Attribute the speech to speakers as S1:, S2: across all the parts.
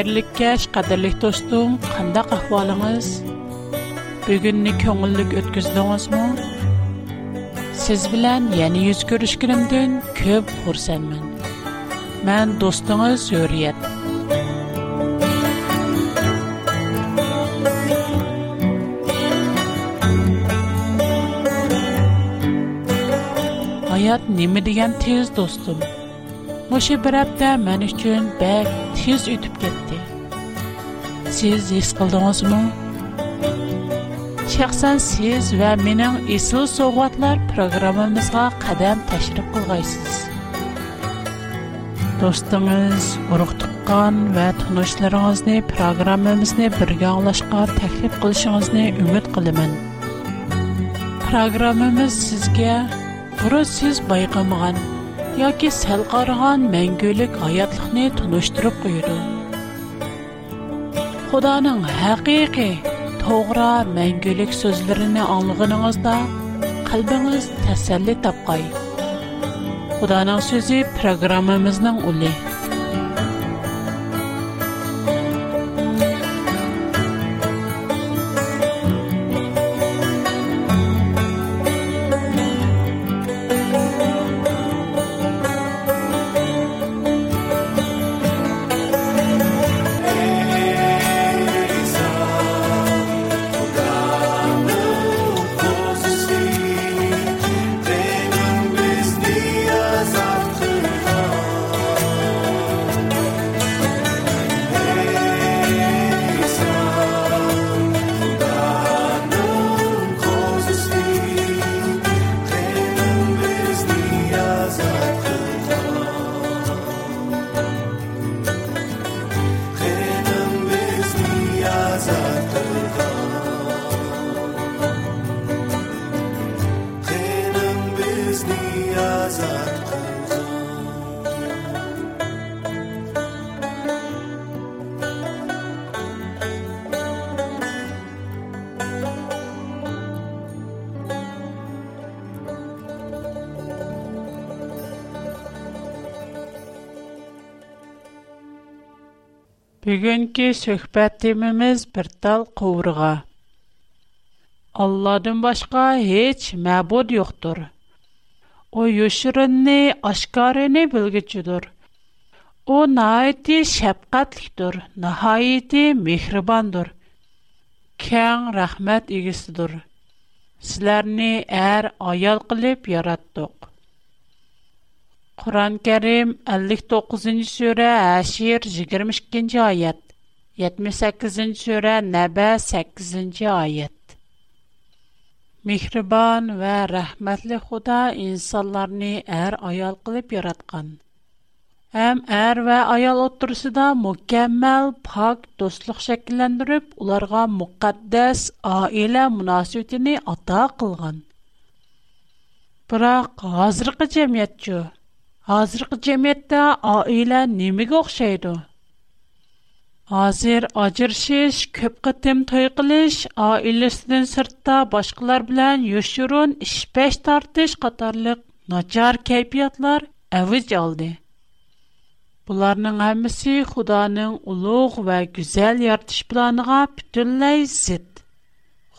S1: Xeyirlik keş, qadirlik dostum, qandaq ahvalınız? Bugünni köngüllük ötküzdünüzmü? Siz bilen yeni yüz görüşkünümdün köp hursanmın. Mən dostunuz Hürriyet. Hayat nimi degan tez dostum. Моши бір апта мән үшін бәк тез өтіп кетті. siz his qildingizmi shaxsan siz va mening esl sovg'atlar programmamizga qadam tashrif qilg'aysiz do'stingiz urug' tuqqan va tanishlaringizni programmamizni birga anglashga taklif qilishingizni umid qilaman programmamiz sizga burun siz bayqamagan yoki sal qaragan mangulik hayotlikni tunishtirib qo'yadi Худаның хақиқи, тоғра мәңгілік сөзлеріні аңлығыныңызда қалбыңыз тәсәлі тапқай. Худаның сөзі программамызның ұлы.
S2: Бүгінгі сөхбәтіміміз бір тал қуырға. Алладың башка heç мәбуд юқтыр. О, юшырынны, ашқарыны білгічудыр. О, наайты шәпқатліктір, наайты мехрибандыр. Кәң рахмәт егісідір. Сілерні әр аял қылып яраттық. Құран кәрім 59-й сөрә әшір 22-й айет, 78-й сөрә нәбә 8-й айет. Михрибан вә рәхмәтлі Құда инсанларыны әр аял қылып яратқан. Әм әр вә аял отырсыда мүкәммәл пақ достлық шәкіләндіріп, оларға мұқаддәс айлә мұнасөтіні ата қылған. Бірақ ғазырғы жәмет жүр. Hazırkı jemette aile nimägä oxshaydu? Azer acırşeş köp qattem toy qılış, ailestən sirtta başqılar bilen yüşürən, iş tartış, qatarlıq nacar kayfiyatlar əviz geldi. Bunların hämmesi Xudanın uluq və güzel yaradış planına bütünlәisit.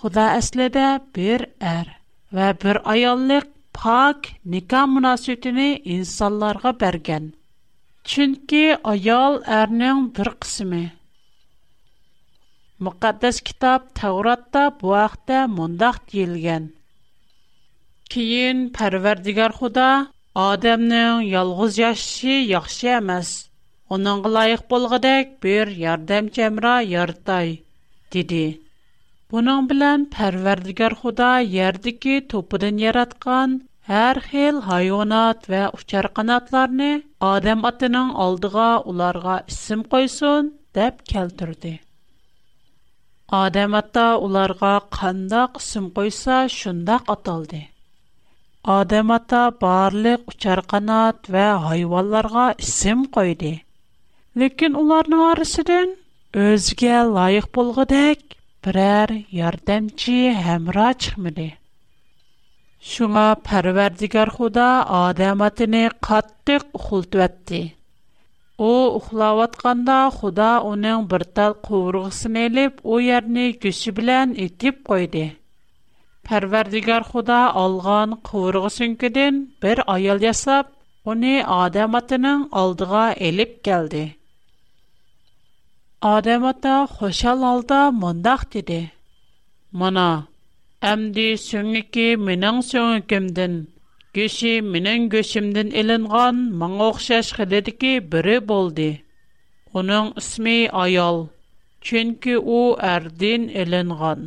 S2: Xuda əslədə bir är və bir ayolnik Паг ника монастырене инсалларга берген. Чүнки аял әрнең бер кысымы. Мүқәддәс китап Тавротта бу вакытта мондак дилгән. Киен Пәрвәр дигәр Худа адамның ялгыз яшшы яхшы эмас. Уның лайык булгадек бер ярдәмчемра яртай диди. Буның белән Пәрвәр Худа Һәр хил хайванат ва учар адам атының алдыга уларга исем койсун дип келтирде. Адам ата уларга кандак исем койса шундак аталды. Адам ата барлык учар канат ва хайванларга исем койды. Ләкин уларның арасыдан өзгә лайык булгыдак берәр ярдәмчи һәмра чыкмады. Шуңа парвардигар худа адам атыны каттык ухултуатты. О ухлаватканда худа оның бір тал куврғысын еліп, о ярны күші білән итіп койды. Парвардигар худа алған куврғысын күден бір аял ясап, оны адам алдыга алдыға еліп келді. Адам хошал алда мұндақ деді. Мана. Әмді сөмләге менәң сөгемдән кеше менәң кешемдән әленгән моң охшаш хәл итә ди ке бире булды. Уның аял, чөнки ул әрдин әленгән.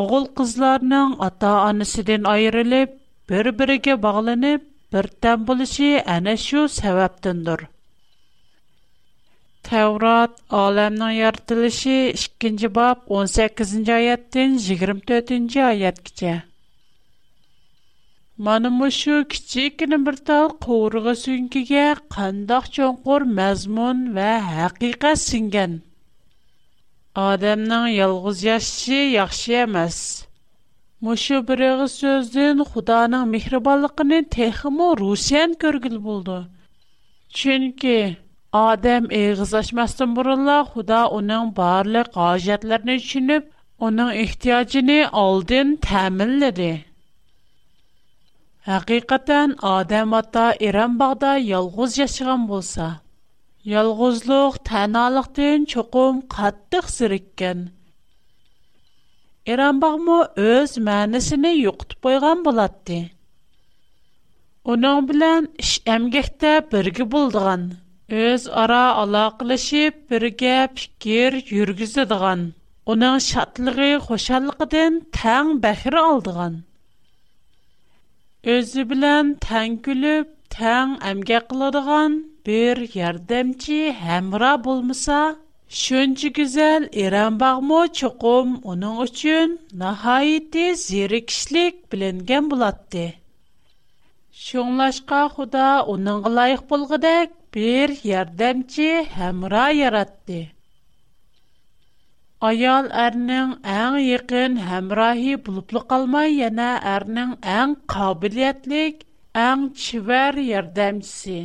S2: Оғыл кызларның ата-анасыдан аерылып бер-береге bağlanып бертән булышы аны шу сабаптandır. Tevrat olamning yaratilishi 2-nji bab 18-nji ayatdan 24-nji ayatgacha. Mana mushu kichikgina bir tal qovurg'i sunkiga qandoq cho'nqur mazmun va haqiqat singan. Odamning yolg'iz yashashi yaxshi emas. Мушу бир ыгыз сөздөн Худанын мехрибанлыгын техимо русиян көргил болду. Чөнки Адам эгызлашмастан бурулла Худа уның барлык гаҗәтләрен чинеп, уның ихтиҗын алдын тәэминләде. Хакыйкатан Адам ата Иран багда ялгыз яшаган булса, ялгызлык таналыктан чукум каттык сирккән. Иран багмы үз мәнисен юктып койган булатты. Уның белән эш әмгәктә бергә булдыган өз ара алаклашып бергә фикер йөргизедгән, уның шатлыгы, hoşаллыгыдан тәң бәхрә алдыган, өзе белән тәң күлүп, тәң әңгә кылдырган бер ярдәмче, һәмра булмаса, şөнче güzel иран багмы чукым, уның өчен нәһайити зерекшлик биленгән булады. Şонлашка Худа уның лайық булдык bir yardımcı hemra yarattı. Ayal ərinin ən yəqin həmrahi bulublu qalmay, yəni ərinin ən qabiliyyətlik, ən çivər yərdəmçisi.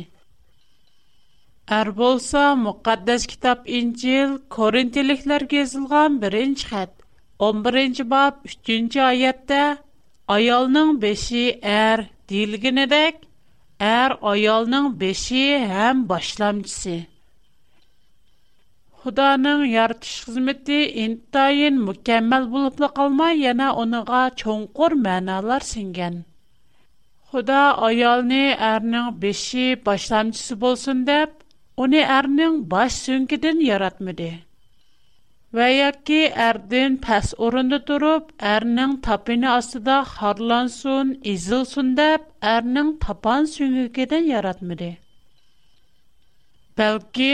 S2: Ər bolsa, müqaddəs kitab İncil, Korintiliklər gezilgən birinci xət, 11-ci bab, 3-cü ayətdə, ayalının beşi ər, dilginədək, Әр аялның беші һәм башламчысы. Худаның яртыш хизмәте интайын мөкәммәл булып калмай, яна оныңга чоңкур мәналар сиңгән. Худа аялны әрнең беші башламчысы булсын дип, уни әрнең баш сөңгедән яратмыды. "Вәйә ки әрдән пас өрәндә турып, әрнең тапыны астыда харлансун, изылсун" дип әрнең тапан сүңикдә яратмыйды. Бәлки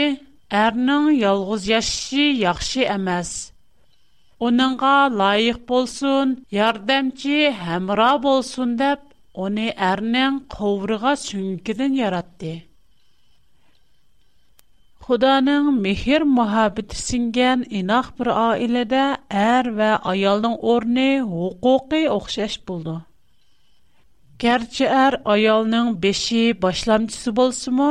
S2: әрнең ялгыз яшы яхшы эмас. Уныңга лайық булсын, ярдәмче, һәмра булсын дип уне әрнең قөврәгә сүңикдә яратты. Худаның мехер мохабыты сиңгән инах бер аиләдә әр ва аялның орны хукукы охшаш булды. Гәрчә әр аялның беши башламчысы булсы мо,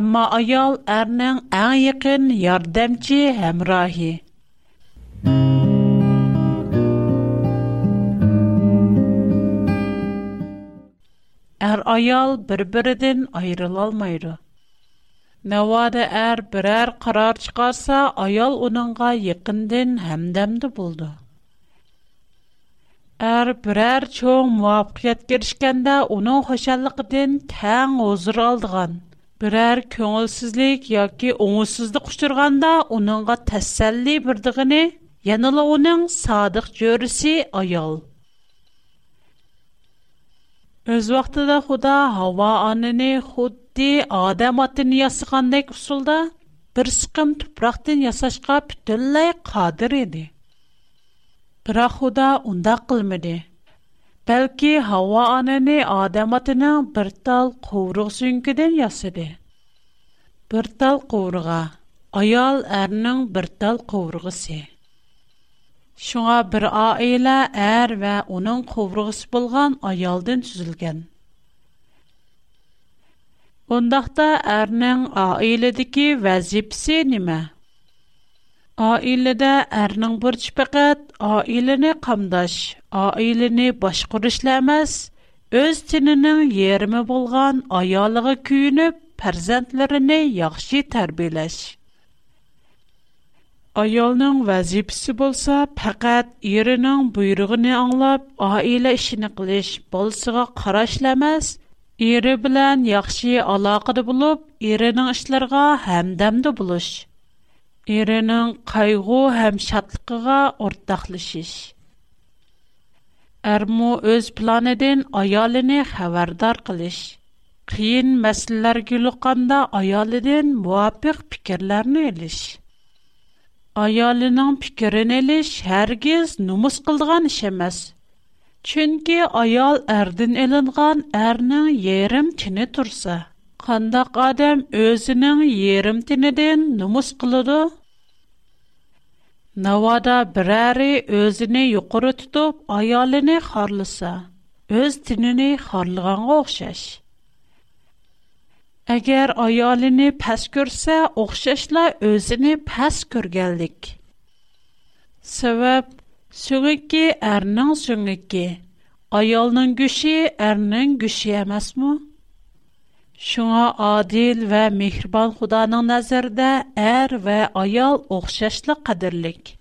S2: әмма аял әрнең иң якын ярдәмче һәм Әр аял бер-биредән айрыла алмайды. Nəvada әр bir ər qarar çıxarsa, ayal onunqa yeqindən həmdəmdə buldu. Ər bir ər çox müvabqiyyət girişkəndə onun xoşəlləqdən tən ozır aldıqan. Bir ər köngülsüzlük, ya ki, onusuzlu qışdırğanda onunqa təsəlli birdiqini, onun Өз вақтыда Худа Хава анини худди адам атын ясығандай кусулда бір сықым тупрақтын ясашқа пүтіллай қадыр еді. Бірақ Худа онда қылмеді. Бәлкі Хава анини адам атынан бір тал қуырық сүнкеден ясады. Бір тал қуырға. Аял әрінің бір тал қуырғысы. Шуңа бер аилә әр вә уның ковругысы булган аялдан төзелгән. Ондакта әрнең аиләдәге вазифсе неме? Аиләдә әрнең бурчы фақат аиләне камдаш, аиләне башкарышла эмас, өз тинының ярымы булган аялыгы күенеп, фәрзәндләрене яхшы тәрбиялаш. Аялның вазипсі болса, пәкәт ерінің бұйрығыны аңлап, айлы ішіні қылыш болсыға қарашләмәз, ері білән яқшы алақыды болып, ерінің ішілерға әмдәмді болыш. Ерінің қайғу әм шатлықыға ортақлыш іш. Әрмо өз планеден айалыны хәвәрдар қылыш. Қиын мәсілләр күліққанда айалыдың муапиқ пікірләріні әліш. Аялының пикерін әліш әргіз нұмыс қылдыған іш емес. Чүнкі аял әрдін әлінған әрнің ерім тіні тұрса. Қандақ адам өзінің ерім тініден нұмыс қылыды? Навада бирари әрі өзіне юқыры тұтып, аялыны қарлыса. Өз тініні қарлыған қоқшаш. Әгәр аялыны пәс күрсә, оқшашла өзіні пәс көргәлдік. Сәвәп, сөңікі әрнің сөңікі, аялның күші әрнің күші әмәс мұ? Шуңа адил вә мехрибан Худаның нәзәрдә әр вә аял оқшашлы қадірлік.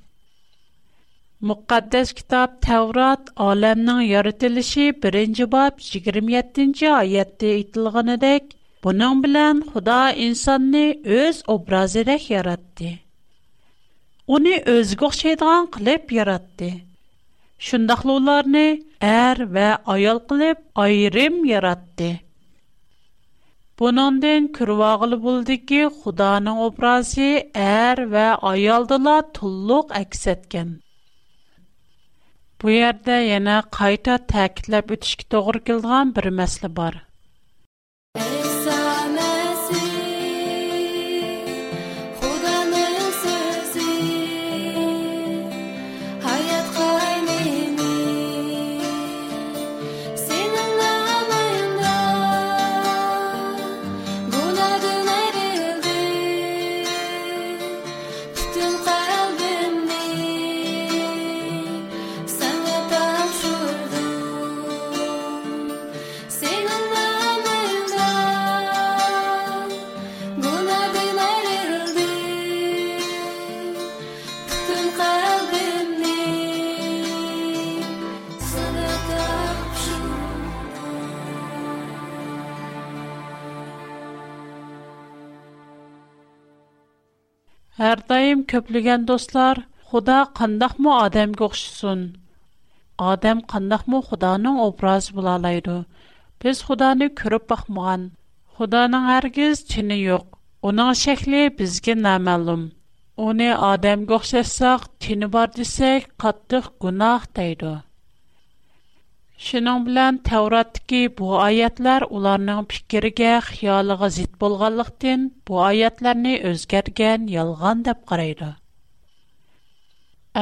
S2: Muqaddes kitab Tevrat aləminin yaradılışı 1-ci bab 27-ci ayədə aytilğanıdək Bunun bilen Xuda insanı öz obrazidek yaratdı. Onu özgü oxşaydigan qılıb yaratdı. Şundaqlı onlarını ər er və ayal qılıb ayrım yaratdı. Bunundan kürvağılı buldu ki, Xudanın obrazı ər er və ayaldıla tulluq əks etken. Bu yerdə yenə qayta təkidləb ötüşki doğru kildiğan bir məsli var. Әр дайым көплеген достлар, Худа қандақ му адам көқшісін? Адам қандақ му Худаның образ бұлалайды? Біз Худаны көріп бақмыған. Худаның әргіз чіні йоқ. Оның шәкілі бізге намәлім. Оны адам көқшесақ, чіні бар десек, қаттық гунақ дейді. Шының белән Тавраттагы бу аятлар уларның фикергә, хыялыга зит булганлыктан бу аятларны үзгәргән ялган дип карайды.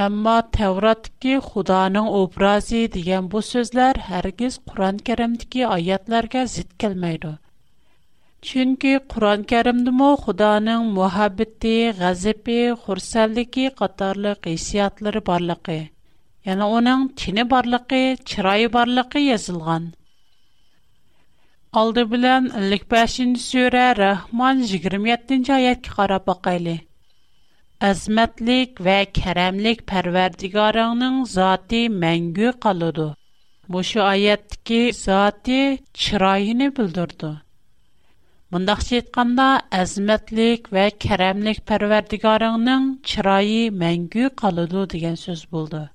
S2: Әмма Тавраттагы Худаның образы дигән бу сүзләр һәргиз Куръан-Кәримдәге аятларга зит келмәйди. Чөнки Куръан-Кәримдәме Худаның мөхәббәте, гәзәбе, хурсанлыгы катарлык хисиятлары барлыгы Яна оның тіне барлықы, чырайы барлықы язылған. Алды білән 55-ші сөйрі Рахман 27-ші аятки қарап ақайлы. Әзмәтлік вә кәрәмлік пәрвердігарыңның заты мәңгі қалуды. Бұшы аяттікі заты чырайыны бүлдірді. Мұндақ сетқанда әзмәтлік вә кәрәмлік пәрвердігарыңның чырайы мәңгі қалуды деген сөз болды.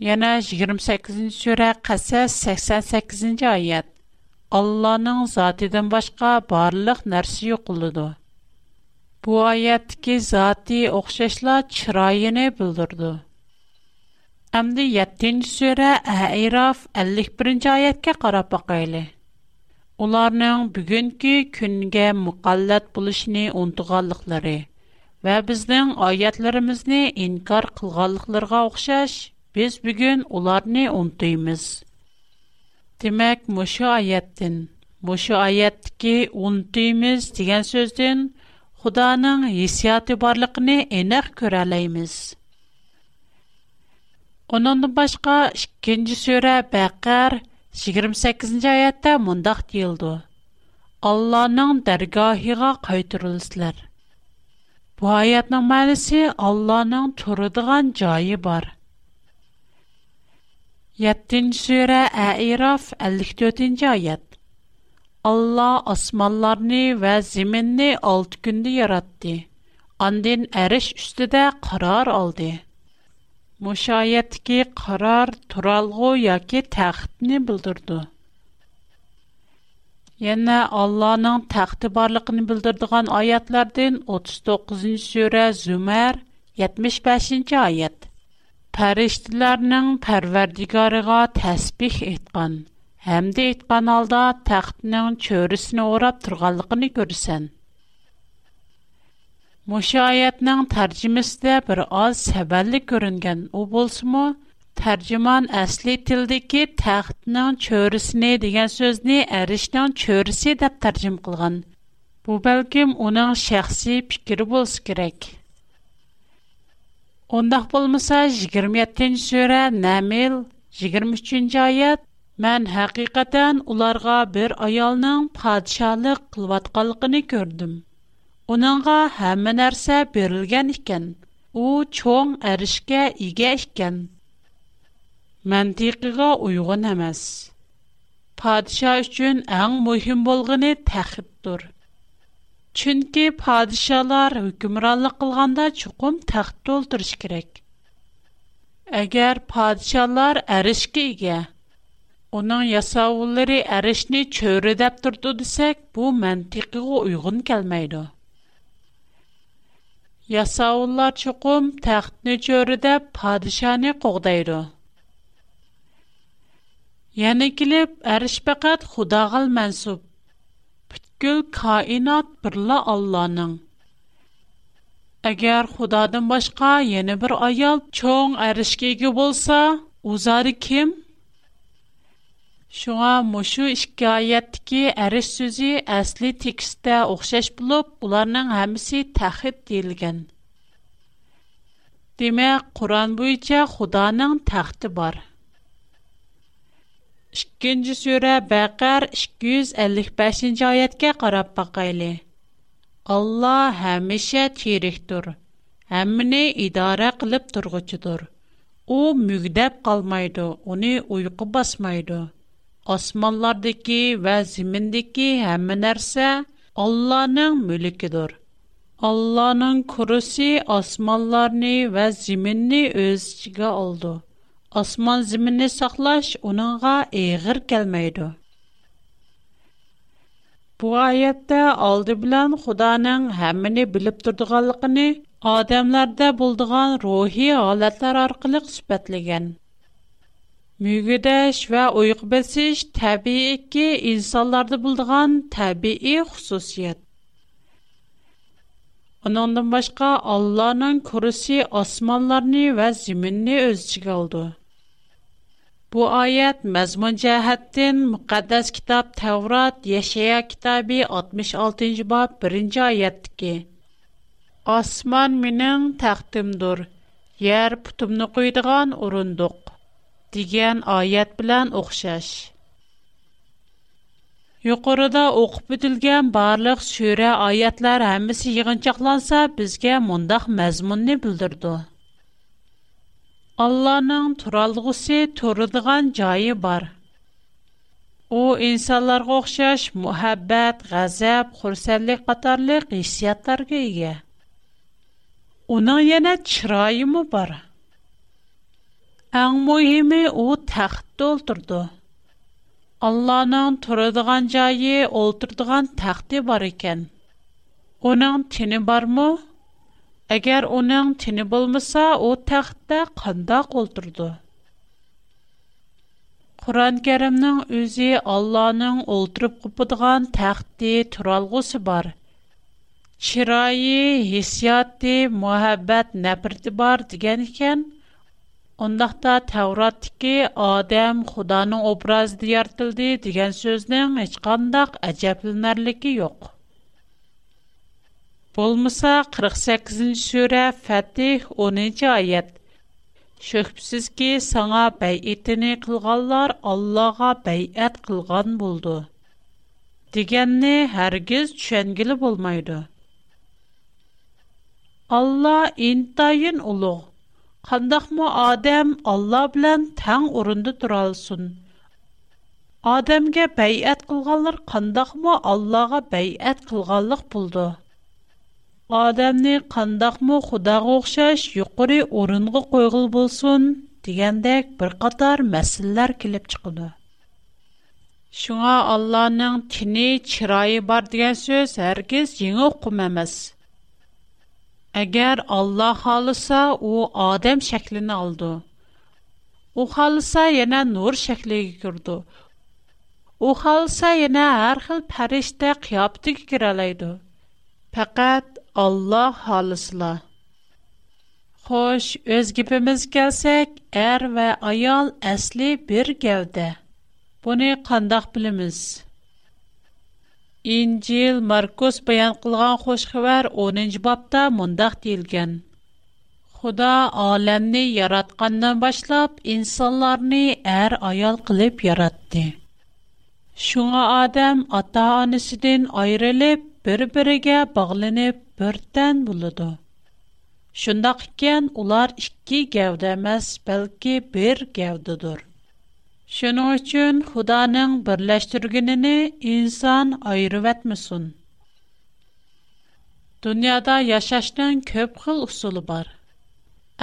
S2: Yana 28-нче sura Qasas 88-нче аят. Алланың затыдан башка барлык нәрсә юклыды. Бу аят ки заты охшашла чирайыны билдирди. 7-нче сура Айраф 51-нче аяткә карап бакайлы. Уларның бүгенге күнгә мукаллат булышны онтыганлыклары ва безнең аятларыбызны инкар кылганлыкларга Biz bugün onları unutuyoruz. Demek bu şu ayetten, bu şu ayetteki unutuyoruz diyen sözden Худаның хисияты барлыкны энек көрәләйбез. Оның башка 2-нче сүре Бәкәр 28-нче аятта мондак диелде. Алланың дәргаһыга кайтырылсызлар. Бу аятның мәгънәсе Алланың бар. 7-ci surə Ə'raf 54-cü ayət. Allah osmanlarını və zəminni 6 gündə yaratdı. Ondan əriş üstüdə qərar aldı. Müşayiətki qərar turalğı yoki taxtni bildirdi. Yana Allah'ın taxtı barlığını bildirdiğin ayətlərdən 39-cu surə Zümer 75-ci ayət pərişdilərinin pərverdigarıqa təsbih etqan, həmdə etqan halda təxtinin çörüsünü orab turğanlıqını görsən. Müşayətnin tərcüməsində bir az səbəlli görüngən o bolsumu, tərcüman əsli tildəki təxtinin çörüsünü deyən sözünü ərişdən çörüsü dəb tərcüm qılğan. Bu bəlkəm onun şəxsi fikri bolsa kerak. Ондақ болмыса, 27-н сөрә, нәмел, 23-н мән хақиқатан уларға бір аялның падшалық қылватқалықыны көрдім. Оныңға хәмін әрсә берілген икен, о чоң әрішке иге икен. Мәнтиқиға ұйғын әмәс. Падша үшін әң мұхим болғыны тәқіп Чөнки падишалар hukmronlik qilganda chuqum taxt to'ldirish kerak. Agar падишалар әрішке ega, uning yasovulari әрішni cho'ri deb turdi desak, bu mantiqiga uyg'un kelmaydi. Yasovullar chuqum taxtni cho'ri deb padishani qo'g'daydi. Yana kelib, әриш faqat Xudoga mansub Гүл каинат бірлі Алланың. Агер Худадын башка, Йені бір аял чоң аришкегі болса, узары ким? Шуға мушу ішкайятки ариш сузи Асли тексті ухшаш білуп, Гуларның хамиси тахид дейлген. Диме, Куран буйча Худаның тахди бар. 2-нче сүре Бәкәр 255-нче аятка карап бакыйлы. Алла һәмешә тирихтур. Әмне идара кылып торгычыдыр. У мүгдәп калмайды, уни уйку басмайды. Османлардагы ва зиминдәки һәм нәрсә Алланың мүлкедер. Алланың курысы османларны ва зиминне үз ичиге Osman zimini saqlash onunğa eğir kelmeydi. Bu ayette aldı bilen Xudanın hämmini bilip durduğanlığını adamlardə bulduğan ruhi halatlar arqılıq sübətligen. Müğüdəş və uyqbəsiş təbii ki insanlarda bulduğan təbii xüsusiyyət. Onundan başqa Allahın kürüsü asmanlarını və ziminini özçü qaldı. Бу аят мазмун жагыттан мукаддас китап Таврот яшәя китабы 66нче бап 1нче аятты ки. Асман минең тахтымдыр. Яр путымны куйдыган урындык дигән аят белән оохшаш. Юкүридә окып үтілгән барлык шөре аятлар һәммәсе йыгынчакланса бізге мондах мазмунны белдерде. Алланың туралғуси турудыған жаи бар. О, инсалар ғохшаш, муэббэт, غەزەپ хурсәлі, қатарлы, қисияттар гейге. Она, яна, чыраи му бар? Аң му еми, о, тақты олтурду. Алланың турудыған жаи, олтурдуған тақты бар икен. Она, Әгәр оның тине булмаса, ул тахтта кандак ултырды. Куран Кәримнең үзе Алланың ултырып купыдган тахты туралгысы бар. Чирайи, хисяты, мөхәббәт, нәфрәте бар дигән икән, ондакта Тәвраттагы адам Худаның образы дияртылды дигән сүзнең һичкандак әҗәплнәрлеге юк. Болмыса 48-нче сүре Фатих 11 нче аят. Шөхбсез ки саңа бәйетене кылганлар Аллага бәйәт кылган булды. Дигәнне һәргиз төшенгеле булмайды. Алла интайын улуг. Қандақмы адам Алла белән тәң орынды туралсын. Адамга бәйәт кылганлар қандақмы Аллага бәйәт кылганлык булды адамны қандақмы худағы оқшаш юқыры орынғы қойғыл болсын, дегендек бір қатар мәсілләр келіп чықылды. Шуңа Алланың тіні чырайы бар деген сөз әргіз еңі құм әміз. Әгер Алла қалыса, о адам шәклін алды. О қалыса, ене нұр шәкліге күрді. О қалыса, ене әрхіл пәрішті қиапты кекір Alloh xolislar. Xo'sh, o'z gibimiz kelsak, er va ayol asli bir gavda. Buni qandoq bilamiz? İncil Markus bayan qilgan xoş xəbər 10-cu babda mundaq deyilgan. Xuda aləmni yaratqandan başlap insanlarni ər er ayal qılıb yaratdı. Şuna adam ata-anasından ayrılıb bir-birigə bağlanıb бірден болады. Шындақ кен олар ікі гәуді әмәс, бәлкі бір гәудідір. Шының үшін Худаның бірләштіргініні инсан айырып әтмісін. Дүниада яшашның көп қыл ұсылы бар.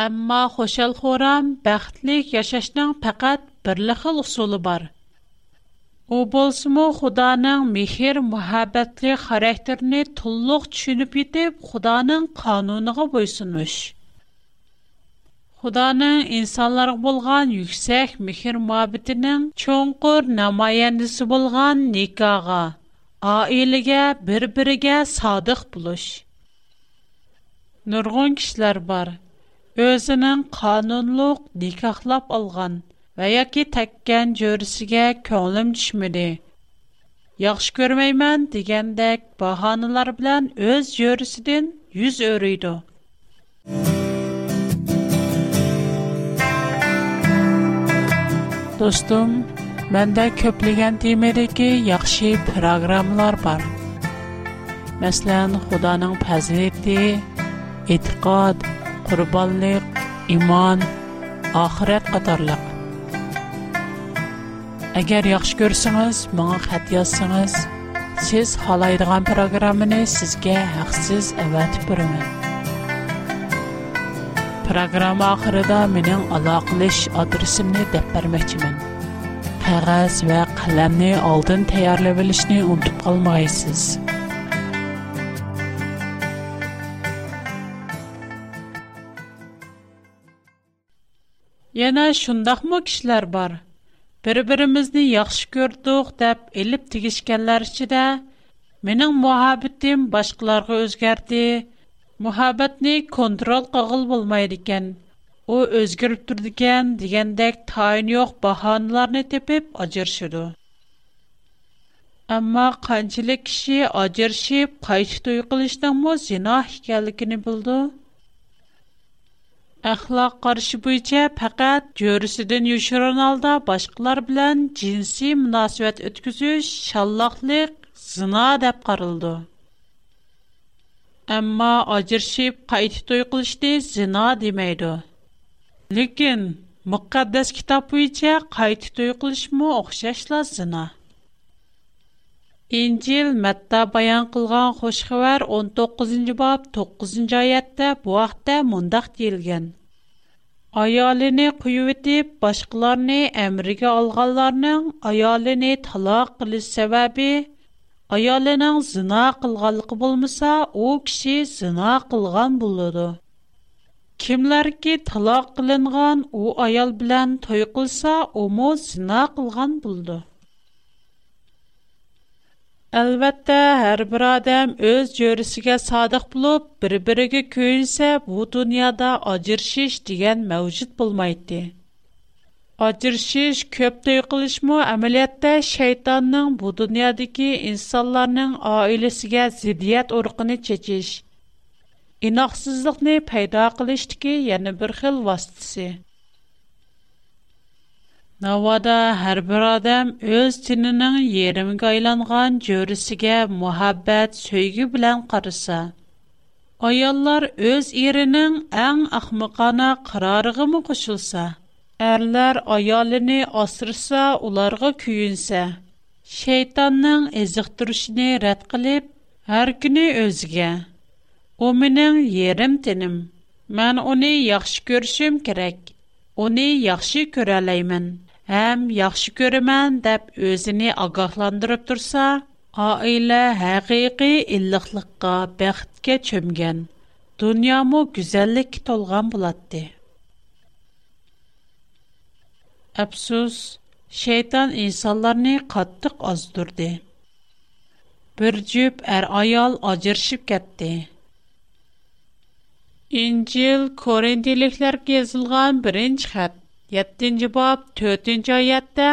S2: Әмма хошал хорам бәқтлік яшашның пәкәт бірлі қыл ұсылы бар – Ул булсың мы, Худаның михер, мәхәббәт ке характерне тулыг чунып итеп, Худаның канунына буйсумыш. Худаның инсандар ук булган яксы, михер мәхәббәтенең чөнкөр намаянесе булган никага, айылга бер-биргә садих бар. Өзенең никахлап və ya ki təkkən görüsüyə könlüm düşmüdü. Yaxşı görməyəmən digəndək bahanılar bilən öz görüsüdən yüz örüydü. Dostum, məndə köpləgən temədəki yaxşı proqramlar var. Məsələn, Xudanın fəziləti, etiqad, qurbanlıq, iman, axirət qatarlıq. Agar yaxshi ko'rsangiz, menga xat yozsangiz, siz xohlaydigan programmani sizga haqsiz avatib beraman. Programma oxirida mening aloqalash adresimni deb bermoqchiman. Qog'oz va qalamni oldin tayyorlab olishni unutib qolmaysiz. Yana shundaqmi kishilar bor, بربرمز نی یاخش کرد و خداب ایلپ تگش کلارش ده من ام محبتیم باشکلار گوزگرده محبت نی کنترل قابل بول میدیکن او ازگرد تر دیکن دیگر دک تاینیوک باهان لار نتپپ آجر شده اما کانچلکشی آجرشی Əxlaq qarışı bo'yicha faqat jo'risidan yoshirin holda boshqalar bilan jinsiy munosabat o'tkazish shalloqlik, zina deb qaraldi. Ammo ajrashib qayta to'y qilishni zina demaydi. Lekin muqaddas kitob bo'yicha qayta to'y qilishmi o'xshashla zina. İncil məttə bayan qılğan xoşxəvər 19-cı bab 9-cı ayətdə bu axtda mondaq deyilgən. Ayalini qüyü edib, başqalarını əmrəgə alғanlarının ayalini talaq qılı səbəbi, ayalinin zına qılғalıqı bulmasa, o kişi zına qılғan buludu. Kimlər ki talaq qılınғan o ayal bilən toy qılsa, o mu Әлбәттә, һәр бер адам өз җөресегә садык булып, бер-бирегә көйсә, бу дөньяда аҗыршыш дигән мәвҗүд булмайды. Аҗыршыш, көп тәй кылышмы әмәлиятта шайтанның бу дөньядагы инсанларның аилесегә зидият уркыны чечиш, инаксызлыкны пайда кылыштагы яңа бер хил васитасы. Навада һәр бер адам үз тиненең йөремгә айланган җөрисегә мәхәббәт, сөйге белән карыса. Аяллар үз иренең иң ахмакана карарыгы мы кушылса, әрләр аялыны асырса, уларга күйүнсә, Шейтанның эзик турышыны рәт кылып, һәр көне өзгә. У минең тинем. Мен оны яхшы көршим керек. оны яхшы күрәләймен. həm yaxşı görəmən deyə özünü ağahlandırıb dursa, ailə həqiqi illiqlikqa, bəxtə çömgən. Dünyamı gözəllik tolğan bulatdı. Əfsus, şeytan insanları qatlıq azdırdı. Bir cüb ər ayal acırışıb getdi. İncil Korintiliklərə yazılğan birinci xətt 7-ci bab 4-ci ayədə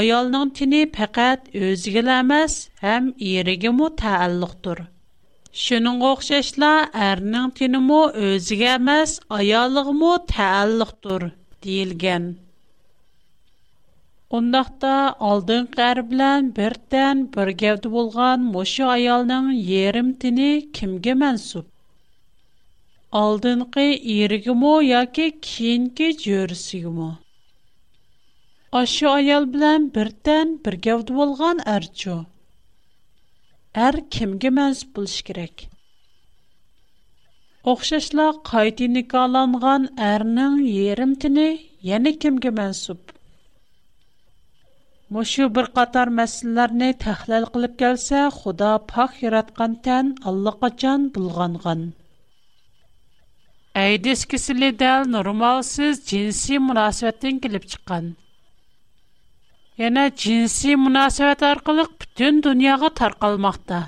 S2: ayalın tini faqat özünə emas, həm irigə mə təalluqdur. Şunun oxşayışla ərinin tini mə özünə emas, ayalığı mə təalluqdur deyilgan. Ondaqda aldın qər bilan birdən bir gəvdi bolğan алдынғы ерігі яки, яке кейінгі жөрісі мо. Ашу аял билан бірден біргәуді болған әрчу. Әр кімге мәз бұлш керек. Оқшашла қайты никаланған әрнің ерім тіні яны кімге мәнсіп. Мұшу бір қатар мәсілілеріне тәхләл қылып кәлсә, Құда пақ ератқан тән Аллақа бұлғанған. Әйдес кесілі дәл нормалсыз джинси мұнасуәттен келіп чыққан. Яна джинси мұнасуәт арқылық бүтін дүнияға тарқалмақта.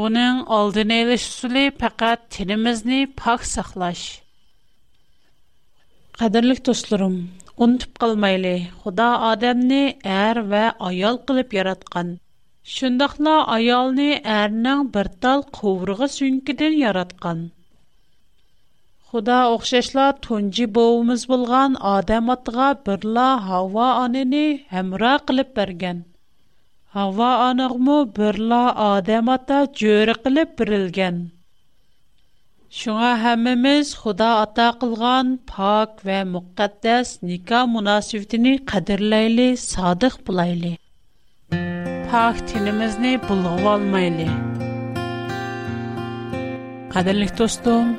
S2: Бұның алдын әйліш сүлі пәкәт тенімізні пақ сақлаш. Қадірлік тұслырым, ұнтып қалмайлы, құда адамны әр вә аял қылып яратқан. Шындақла аялны әрінің бір тал қуырғы сүнкеден яратқан. Худа оқшашла тунжи боуымыз болған адам атыға бірла хава анені әмра қылып берген. Хава анығму бірла адам ата жөрі қылып бірілген. Шуңа хәміміз худа ата қылған пак вә муқаддас ника мунасивтіні қадырлайлы садық бұлайлы. Пак тінімізні бұлғу алмайлы. Қадырлық достың,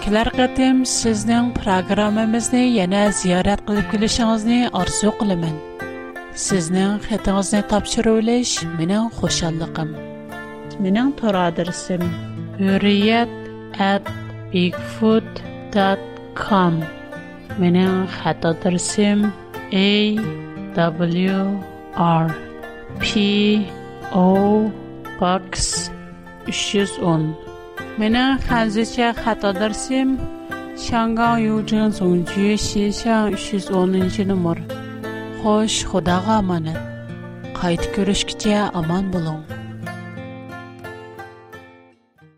S2: Кілер қытым сіздің программымызны яна зиярат қылып келешіңізні арзу қылымын. Сіздің қытыңызны тапшыру үліш менің қошалықым. Менің тұр адырсым үриет әт bigfoot.com Менің A W R P O Box 310 meni hanzicha xatodirsim shangang yujin zongju shishang uch yuz o'ninchi nomer xo'sh xudoga omonat qaytib ko'rishguncha omon